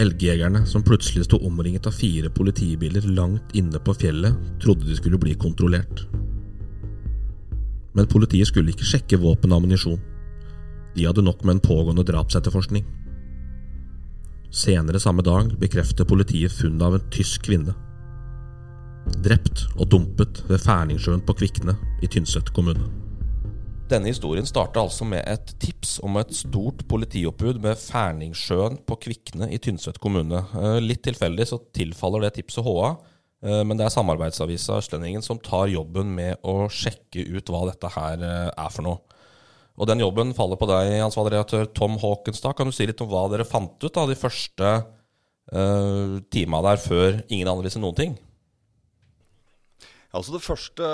Elgjegerne, som plutselig sto omringet av fire politibiler langt inne på fjellet, trodde de skulle bli kontrollert. Men politiet skulle ikke sjekke våpen og ammunisjon. De hadde nok med en pågående drapsetterforskning. Senere samme dag bekrefter politiet funnet av en tysk kvinne. Drept og dumpet ved Ferningsjøen på Kvikne i Tynset kommune. Denne historien starta altså med et tips om et stort politioppbud med Ferningsjøen på Kvikne i Tynset kommune. Eh, litt tilfeldig så tilfaller det tipset HA, eh, men det er samarbeidsavisa Østlendingen som tar jobben med å sjekke ut hva dette her eh, er for noe. Og den jobben faller på deg, ansvarlig redaktør Tom Haakenstad. Kan du si litt om hva dere fant ut av de første uh, tima der før ingen andre visste noen ting? Altså Det første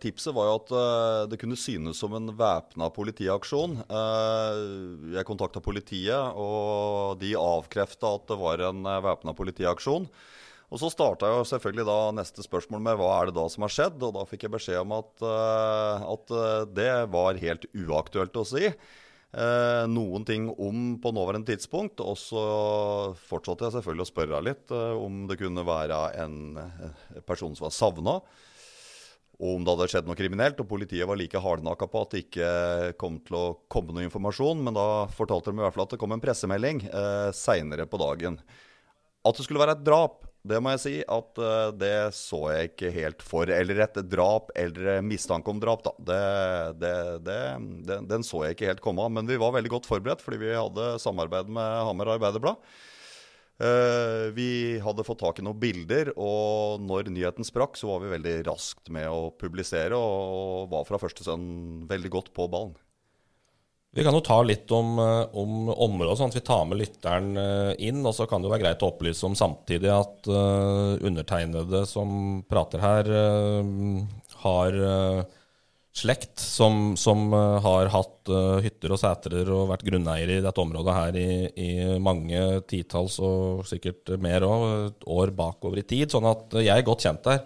tipset var jo at uh, det kunne synes som en væpna politiaksjon. Uh, jeg kontakta politiet, og de avkrefta at det var en uh, væpna politiaksjon. Og Så starta jo selvfølgelig da neste spørsmål med hva er det da som har skjedd. Og da fikk jeg beskjed om at, at det var helt uaktuelt å si. Eh, noen ting om på nåværende tidspunkt. Og så fortsatte jeg selvfølgelig å spørre litt eh, om det kunne være en person som var savna og om det hadde skjedd noe kriminelt. Og politiet var like hardnakka på at det ikke kom til å komme noe informasjon. Men da fortalte de i hvert fall at det kom en pressemelding eh, seinere på dagen. At det skulle være et drap, det må jeg si at eh, det så jeg ikke helt for. Eller et drap eller mistanke om drap, da. Det, det, det, den, den så jeg ikke helt komme av. Men vi var veldig godt forberedt fordi vi hadde samarbeid med Hammer Arbeiderblad. Uh, vi hadde fått tak i noen bilder, og når nyheten sprakk, så var vi veldig raskt med å publisere og var fra første stund veldig godt på ballen. Vi kan jo ta litt om, eh, om området, sånn at vi tar med lytteren eh, inn. Og så kan det jo være greit å opplyse om samtidig at uh, undertegnede som prater her, uh, har uh, slekt som, som uh, har hatt uh, hytter og setrer og vært grunneiere i dette området her i, i mange titalls og sikkert mer òg, år bakover i tid. Sånn at jeg er godt kjent der.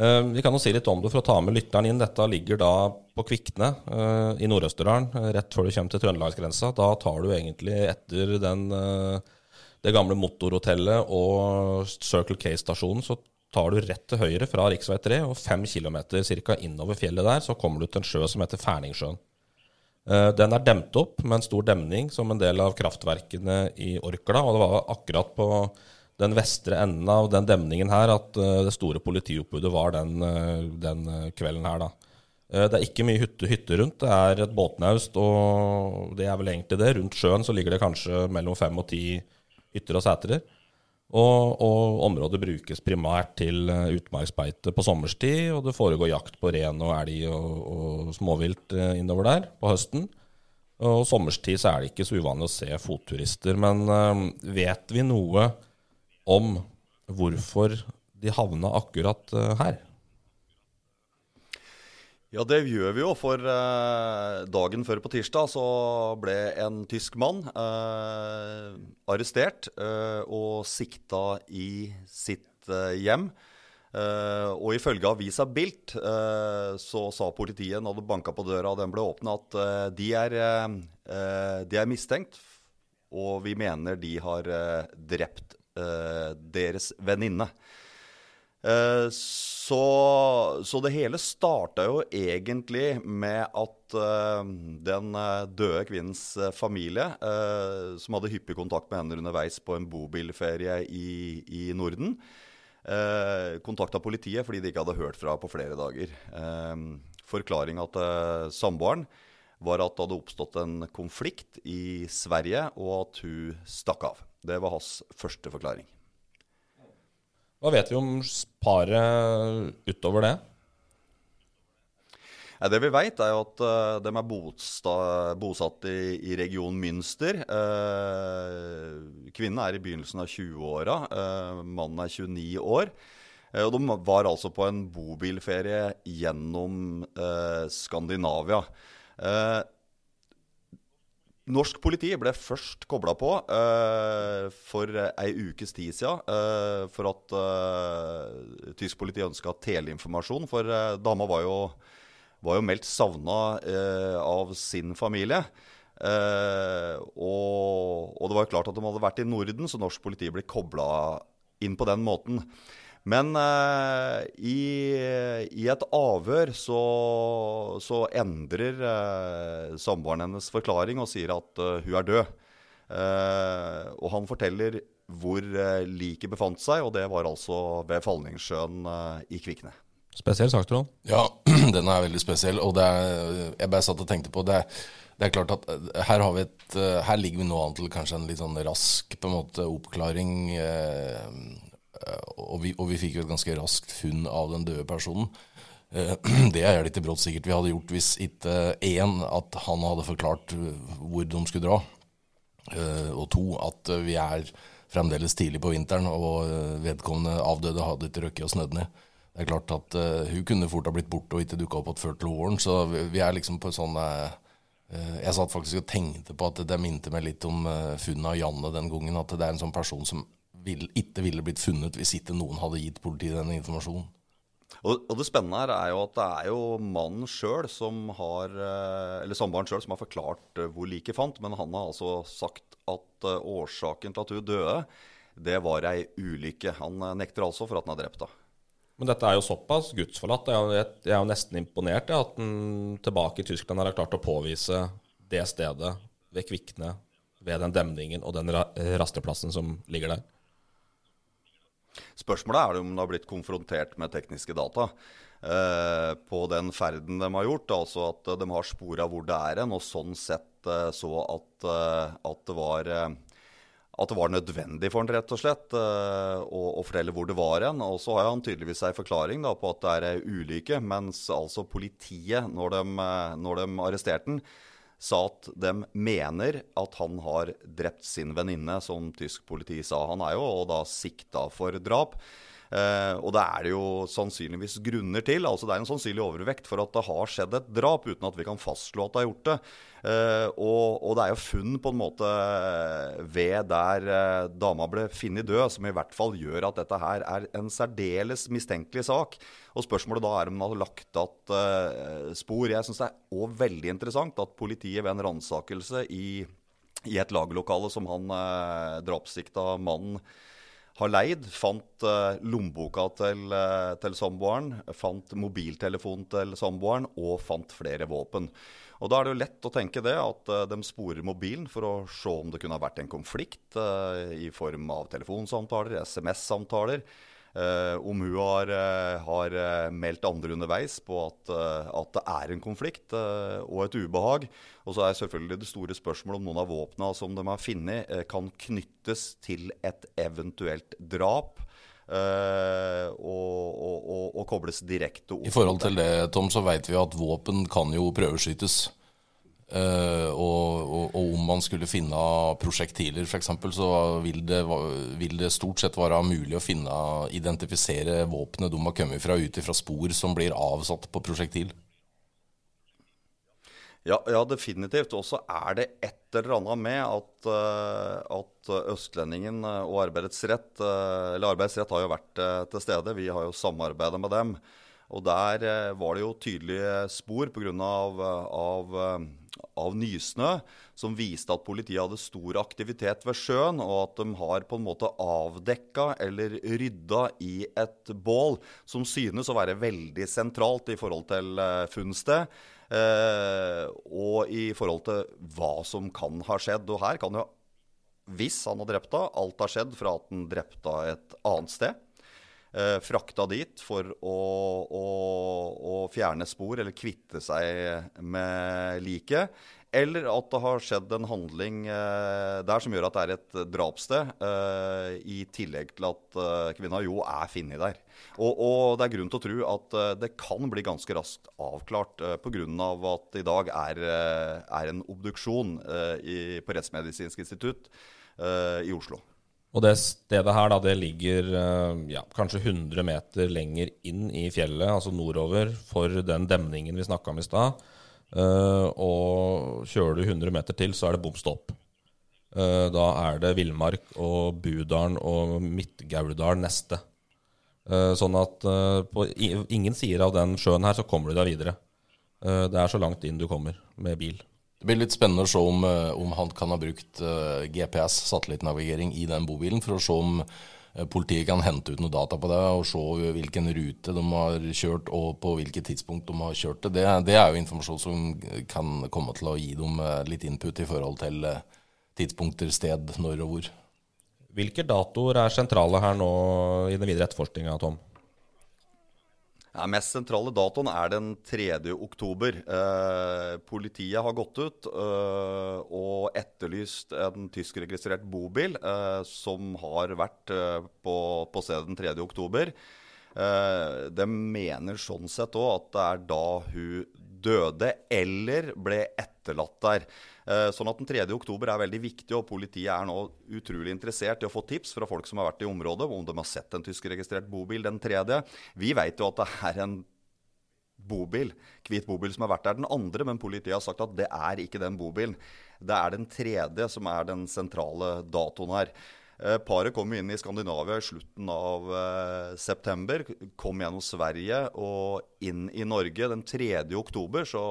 Uh, vi kan jo si litt om det for å ta med lytteren inn. Dette ligger da på Kvikne i Nord-Østerdalen, rett før du kommer til trøndelagsgrensa. Da tar du egentlig etter den, det gamle motorhotellet og Circle K-stasjonen, så tar du rett til høyre fra rv. 3 og fem km cirka innover fjellet der, så kommer du til en sjø som heter Ferningsjøen. Eh, den er demt opp med en stor demning som en del av kraftverkene i Orkla. Og det var akkurat på den vestre enden av den demningen her at eh, det store politioppbudet var den, eh, den kvelden her, da. Det er ikke mye hytte, hytte, rundt. Det er et båtnaust, og det er vel egentlig det. Rundt sjøen så ligger det kanskje mellom fem og ti hytter og setrer. Og, og, området brukes primært til eh, utmarksbeite på sommerstid, og det foregår jakt på ren og elg og, og småvilt eh, innover der på høsten. Og sommerstid så er det ikke så uvanlig å se fotturister. Men uh, vet vi noe om hvorfor de havna akkurat uh, her? Ja, det gjør vi jo. For eh, dagen før på tirsdag så ble en tysk mann eh, arrestert eh, og sikta i sitt eh, hjem. Eh, og ifølge avisa Bilt eh, så sa politiet når det banka på døra og den ble åpna, at de er, de, er, mistenkt. Og vi mener de har drept deres venninne. Eh, så, så, det hele starta jo egentlig med at uh, den eh, døde kvinnens familie, som hadde hyppig kontakt med henne underveis på en bobilferie i, i Norden, uh, kontakta politiet fordi de ikke hadde hørt fra på flere dager. Forklaringa til samboeren var at det hadde oppstått en konflikt i Sverige, og at hun stakk av. Det var hans første forklaring. Hva vet vi om paret utover det? Ja, det vi vet, er jo at uh, de er bosatt, bosatt i, i, regionen Münster. Uh, kvinnen er i begynnelsen av 20-åra. Uh, mannen er 29 år. og de var altså på en bobilferie gjennom Skandinavia. Uh, Norsk politi ble først kobla på uh, for ei ukes tid siden uh, for at uh, tysk politi ønska teleinformasjon. For dama var jo, var jo meldt savna av sin familie. Og, og, det var jo klart at de hadde vært i Norden, så norsk politi ble kobla inn på den måten. Men eh, i, i, et avhør så, så endrer eh, samboeren hennes forklaring og sier at uh, hun er død. Eh, og han forteller hvor eh, liket befant seg, og det var altså ved Falningssjøen eh, i Kvikne. Spesiell sak, Trond. Ja, den er veldig spesiell. Og det er, jeg bare satt og tenkte på det. Det er klart at her, har vi et, her ligger vi nå an til kanskje en litt sånn rask på en måte oppklaring. Eh, Eh, og vi, og vi fikk jo et ganske raskt funn av den døde personen. Eh, det er litt brått sikkert vi hadde gjort hvis ikke én at han hadde forklart hvor de skulle dra, eh, og to at vi er fremdeles tidlig på vinteren og vedkommende avdøde hadde ikke røkket å snødd ned. Det er klart at hun kunne fort ha blitt borte og ikke dukka opp igjen før til våren, så vi er liksom på sånn jeg satt faktisk og tenkte på at det minte meg litt om funnet av Janne den gangen. At det er en sånn person som vil, ikke ville blitt funnet hvis ikke noen hadde gitt politiet den informasjonen. Og, og, Det spennende her er jo at det er jo mannen sjøl som har eh, Eller samboeren sjøl som har forklart eh, hvor liket fant, men han har altså sagt at eh, årsaken til at hun døde, det var ei ulykke. Han nekter altså for at han er drept da. Men dette er jo såpass gudsforlatt. Jeg er jo nesten imponert at han tilbake i Tyskland har klart å påvise det stedet ved Kvikne, ved den demningen og den rasteplassen som ligger der. Spørsmålet er om de har blitt konfrontert med tekniske data eh, på den ferden de har gjort. Altså at de har spora hvor det er hen, og sånn sett eh, så at, eh, at, det var, eh, at, det var nødvendig for han rett og slett eh, å, å, fortelle hvor det var hen. Og så har han tydeligvis en forklaring da, på at det er ei ulykke, mens altså politiet, når de, eh, når de arresterte den, sa at de mener at han har drept sin venninne, som tysk politi sa. Han er jo og da sikta for drap. Eh, og det er det jo sannsynligvis grunner til. altså Det er en sannsynlig overvekt for at det har skjedd et drap, uten at vi kan fastslå at det har gjort det. Eh, og, og, det er jo funn på en måte ved der eh, dama ble funnet død, som i hvert fall gjør at dette her er en særdeles mistenkelig sak. Og Spørsmålet da er om man har lagt igjen eh, spor. Jeg syns det er òg veldig interessant at politiet ved en ransakelse i, i, et lagerlokale som han eh, drapssikta mannen har leid, fant uh, lommeboka til, uh, til samboeren, fant mobiltelefonen til samboeren og fant flere våpen. Og Da er det jo lett å tenke det, at uh, de sporer mobilen for å se om det kunne ha vært en konflikt i form av telefonsamtaler, SMS-samtaler. Uh, om hun har, uh, har uh, meldt andre underveis på at, at det er en konflikt og et ubehag. Og så er selvfølgelig det store spørsmålet om noen av våpnene som de har funnet, kan knyttes til et eventuelt drap. Og, og, og, og, kobles direkte opp. I forhold til det, Tom, så vet vi at våpen kan jo prøveskytes. Uh, og, og, og, om man skulle finne prosjektiler f.eks., så vil det, vil det, stort sett være mulig å finne, identifisere våpenet de har kommet fra, ut ifra spor som blir avsatt på prosjektil. Ja, ja definitivt. Og så er det et eller annet med at, uh, at Østlendingen og Arbeidets rett, uh, eller Arbeidets rett har jo vært til stede. Vi har jo samarbeida med dem. Og der var det jo tydelige spor pga. Av, av av nysnø som viste at politiet hadde stor aktivitet ved sjøen, og at de har på en måte avdekka eller rydda i et bål som synes å være veldig sentralt i forhold til uh, funnsted. Eh, og i forhold til hva som kan ha skjedd. Og her kan jo, hvis han har drept henne, alt har skjedd fra at han drepte henne et annet sted eh, frakta dit for å, å, å, fjerne spor eller kvitte seg med liket. Eller at det har skjedd en handling eh, der som gjør at det er et drapssted, eh, i tillegg til at eh, kvinna jo er funnet der. Og, og, det er grunn til å tro at eh, det kan bli ganske raskt avklart eh, pga. at det i dag er, eh, er en obduksjon i, på Rettsmedisinsk institutt i Oslo. Og det stedet her da, det ligger eh, ja, kanskje 100 meter lenger inn i fjellet, altså nordover, for den demningen vi snakka om i stad. Uh, og kjører du 100 meter til, så er det bom stopp. Uh, da er det villmark og Budalen og Midt-Gauldal neste. Sånn at på ingen sider av den sjøen her så kommer du deg videre. det er så langt inn du kommer med bil. Det blir litt spennende å se om, om han kan ha brukt GPS, satellittnavigering, i den bobilen for å se om politiet kan hente ut noe data på det og se hvilken rute de har kjørt og på hvilket tidspunkt de har kjørt det. Det, det er jo informasjon som kan komme til å gi dem litt input i forhold til tidspunkter, sted, når og hvor. Hvilke datoer er sentrale her nå i den videre etterforskninga, Tom? Ja, mest sentrale datoen er den 3. oktober. Eh, politiet har gått ut eh, og etterlyst en tyskregistrert bobil eh, som har vært eh, på, på, stedet den 3. oktober. Eh, de mener sånn sett òg at det er da hun døde eller ble etterlatt der. Eh, sånn at den 3. oktober er veldig viktig, og politiet er nå utrolig interessert i å få tips fra folk som har vært i området, om de har sett en tyskregistrert bobil den tredje. Vi vet jo at det er en bobil, hvit bobil som har vært der den andre, men politiet har sagt at det er ikke den bobilen. Det er den tredje som er den sentrale datoen her. Eh, paret kom inn i Skandinavia i slutten av eh, september. Kom gjennom Sverige og inn i Norge. Den 3. oktober så,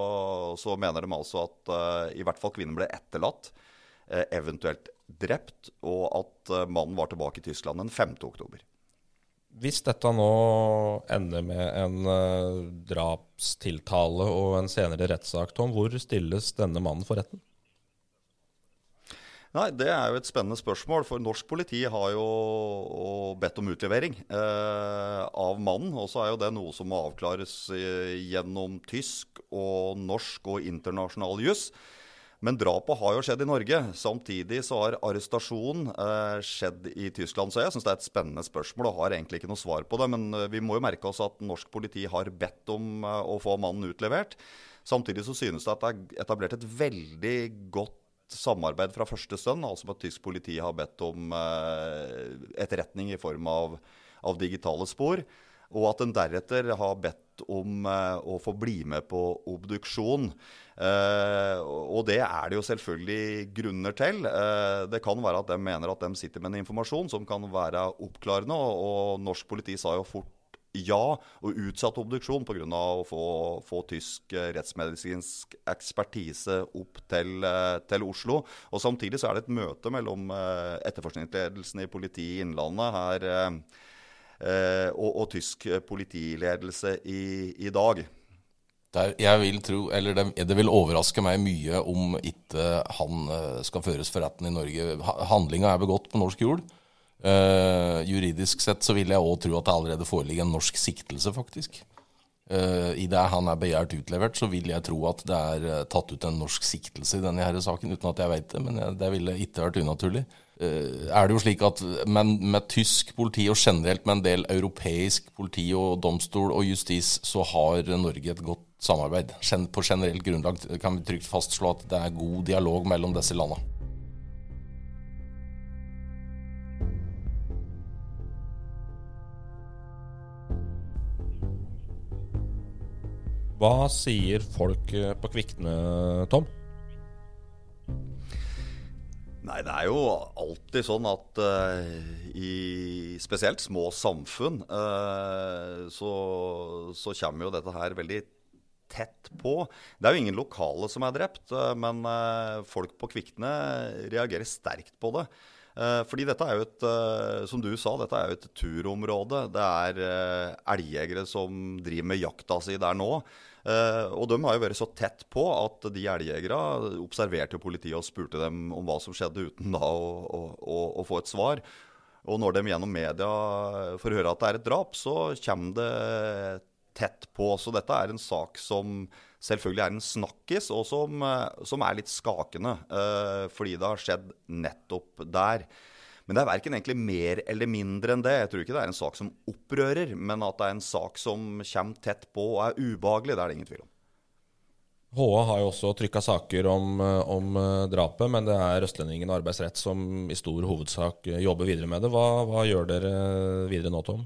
så mener de altså at eh, i hvert fall kvinnen ble etterlatt, eh, eventuelt drept, og at eh, mannen var tilbake i Tyskland den 5. oktober. Hvis dette nå ender med en uh, drapstiltale og en senere rettssak, Tom, hvor stilles denne mannen for retten? Nei, Det er jo et spennende spørsmål. For norsk politi har jo bedt om utlevering eh, av mannen. Og så er jo det noe som må avklares eh, gjennom tysk og norsk og internasjonal juss. Men drapet har jo skjedd i Norge. Samtidig så har arrestasjonen eh, skjedd i Tyskland. Så jeg syns det er et spennende spørsmål og har egentlig ikke noe svar på det. Men eh, vi må jo merke oss at norsk politi har bedt om eh, å få mannen utlevert. Samtidig så synes det at det er etablert et veldig godt samarbeid fra første stund, altså at tysk politi har bedt om eh, etterretning i form av, av, digitale spor. Og at en deretter har bedt om eh, å få bli med på obduksjon. Eh, og det er det jo selvfølgelig grunner til. Det kan være at de mener at de sitter med en informasjon som kan være oppklarende. Og norsk politi sa jo fort ja og utsatt obduksjon pga. å få, få, tysk eh, rettsmedisinsk ekspertise opp til, eh, til, Oslo. Og Samtidig så er det et møte mellom eh, etterforskningsledelsen i politiet i Innlandet her og, og tysk politiledelse i, i dag. Der, jeg vil tro, eller det, det, vil overraske meg mye om ikke han skal føres for retten i Norge. Handlinga er begått på norsk jord. Uh, juridisk sett så vil jeg òg tro at det allerede foreligger en norsk siktelse, faktisk. Uh, det han er begjært utlevert, så vil jeg tro at det er uh, tatt ut en norsk siktelse i denne her saken, uten at jeg vet det. Men det ville ikke vært unaturlig. er det jo slik at men med tysk politi, og generelt med en del europeisk politi og domstol og justis, så har Norge et godt samarbeid. På generelt grunnlag kan vi trygt fastslå at det er god dialog mellom disse landene. Hva sier folk eh, på Kvikne, Tom? Nei, det er jo alltid sånn at uh, i spesielt små samfunn uh, så, så, kommer jo dette her veldig tett på. Det er jo ingen lokale som er drept, uh, men folk på Kvikne reagerer sterkt på det. Fordi dette er jo et, som du sa, dette er jo et turområde. Det er elgjegere som driver med jakta si der nå. Og de har jo vært så tett på at de elgjegere observerte politiet og spurte dem om hva som skjedde, uten da å, å, å, få et svar. Og når de gjennom media får høre at det er et drap, så kommer det tett på. Så dette er en sak som selvfølgelig er en snakkis, og som, eh, som er litt skakende. Uh, fordi det har skjedd nettopp der. Men det er verken egentlig mer eller mindre enn det. Jeg tror ikke det er en sak som opprører, men at det er en sak som kommer tett på og er ubehagelig, det er det ingen tvil om. HA har jo også trykka saker om, om, eh, drapet, men det er Østlendingen arbeidsrett som i stor hovedsak jobber videre med det. Hva, hva gjør dere videre nå, Tom?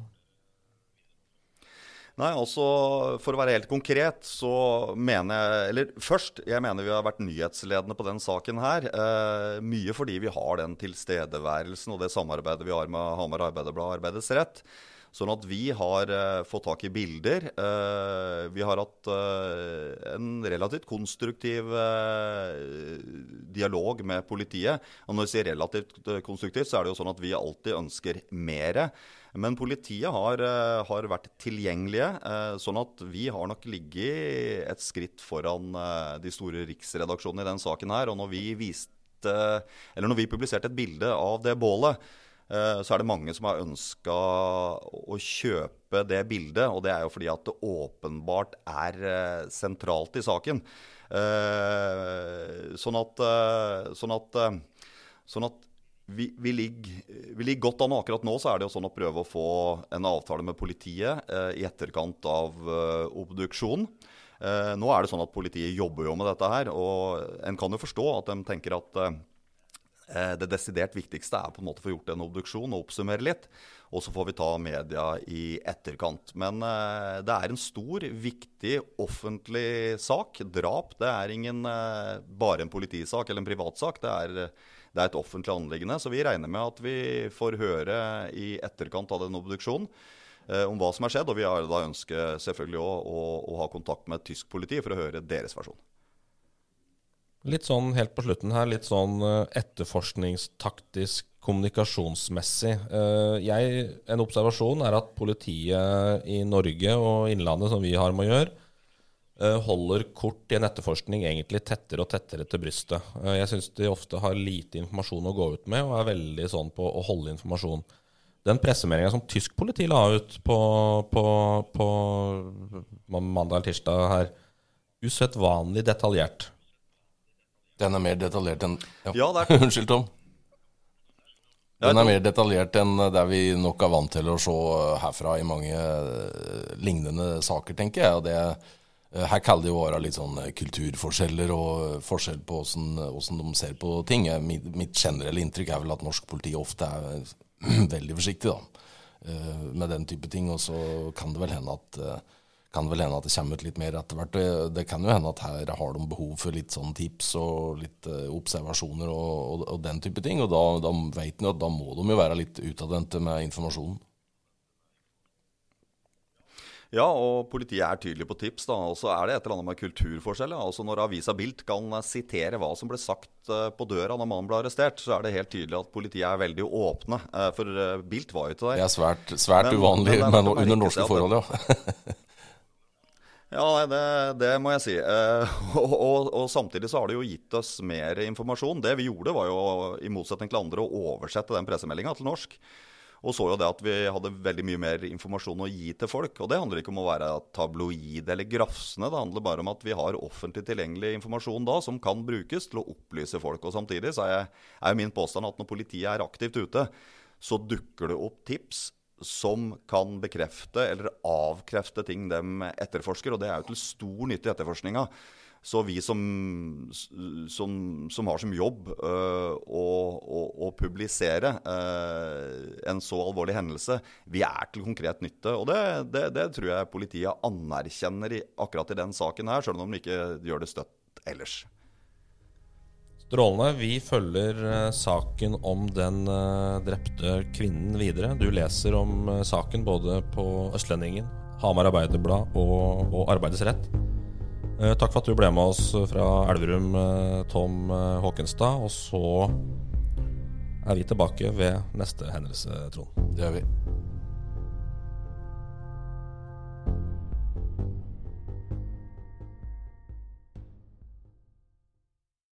Nei, altså For å være helt konkret, så mener jeg Eller først, jeg mener vi har vært nyhetsledende på den saken her. Eh, mye fordi vi har den tilstedeværelsen og det samarbeidet vi har med Hamar Arbeiderblad og Arbeidets Rett. Sånn at vi har uh, fått tak i bilder. Uh, vi har hatt uh, en relativt konstruktiv dialog med politiet. Og når vi sier relativt konstruktivt, så er det jo sånn at vi alltid ønsker mer. Men politiet har, har vært tilgjengelige, sånn at vi har nok ligget et skritt foran de store riksredaksjonene i den saken her. Og når vi viste når vi publiserte et bilde av det bålet, Eh, så er det mange som har ønska å kjøpe det bildet. Og det er jo fordi at det åpenbart er eh, sentralt i saken. Eh, sånn at, sånn at, sånn at vi, vi, ligger, vi, ligger, godt an. Akkurat nå så er det jo sånn å prøve å få en avtale med politiet i etterkant av obduksjonen. nå er det sånn at politiet jobber jo med dette her. Og en kan jo forstå at de tenker at Eh, det desidert viktigste er på en måte å få gjort en obduksjon og oppsummere litt. Og så får vi ta media i etterkant. Men uh, det er en stor, viktig offentlig sak. Drap det er ingen bare en politisak eller en privatsak. Det er, det er et offentlig anliggende. Så vi regner med at vi får høre i etterkant av den obduksjonen eh, om hva som har skjedd. Og vi har da ønsket selvfølgelig å, å, å ha kontakt med tysk politi for å høre deres versjon. Litt sånn helt på slutten her, litt sånn eh, etterforskningstaktisk, kommunikasjonsmessig. Eh, jeg, en observasjon er at politiet i Norge og Innlandet, som vi har med å gjøre, holder kort i en etterforskning egentlig tettere og tettere til brystet. Jeg syns de ofte har lite informasjon å gå ut med, og er veldig sånn på å holde informasjon. Den pressemeldinga som tysk politi la ut på, på, på mandag eller tirsdag her, usedvanlig detaljert. Den er mer detaljert enn ja. ja det er... Unnskyld, Tom. Den er mer detaljert enn der vi nok er vant til å se herfra i mange eh, lignende saker, tenker jeg. Og det, eh, her kaller det jo være litt sånn kulturforskjeller og forskjell på hvordan, de ser på ting. Mitt, generelle inntrykk er vel at norsk politi ofte er veldig forsiktig da, eh, med den type ting. Og så kan det vel hende at vel hende at det kommer ut litt mer etter hvert. Det, kan jo hende at her har de behov for litt sånn tips og litt observasjoner og, og, og, den type ting. Og da, da vet en jo at da må de jo være litt utadvendte med informasjonen. Ja, og politiet er tydelig på tips. da, Og så er det et eller annet med kulturforskjell. Altså Når avisa Bilt kan sitere hva som ble sagt eh, på døra når mannen ble arrestert, så er det helt tydelig at politiet er veldig åpne. Eh, for Bilt var jo til der. Det er svært, svært men, uvanlig, men, men under norske forhold, ja. Ja, det, det, må jeg si. Eh, og, og, og, samtidig så har det jo gitt oss mer informasjon. Det vi gjorde, var jo i motsetning til andre å oversette den pressemeldinga til norsk. Og så jo det at vi hadde veldig mye mer informasjon å gi til folk. Og det handler ikke om å være tabloid eller grafsende. Det handler bare om at vi har offentlig tilgjengelig informasjon da som kan brukes til å opplyse folk. Og samtidig så er, er min påstand at når politiet er aktivt ute, så dukker det opp tips som kan bekrefte eller avkrefte ting de etterforsker. Og det er jo til stor nytte i etterforskninga. Så vi som, som, som, har som jobb uh, å, å, å, publisere uh, en så alvorlig hendelse, vi er til konkret nytte. Og det, det, det tror jeg politiet anerkjenner i, akkurat i den saken her, selv om de ikke gjør det støtt ellers. Strålende. Vi følger uh, saken om den drepte kvinnen videre. Du leser om saken både på Østlendingen, Hamar Arbeiderblad og, og Arbeidets Rett. Takk for at du ble med oss fra Elverum, Tom Håkenstad. Og så er vi tilbake ved neste hendelse, Trond. Det er vi.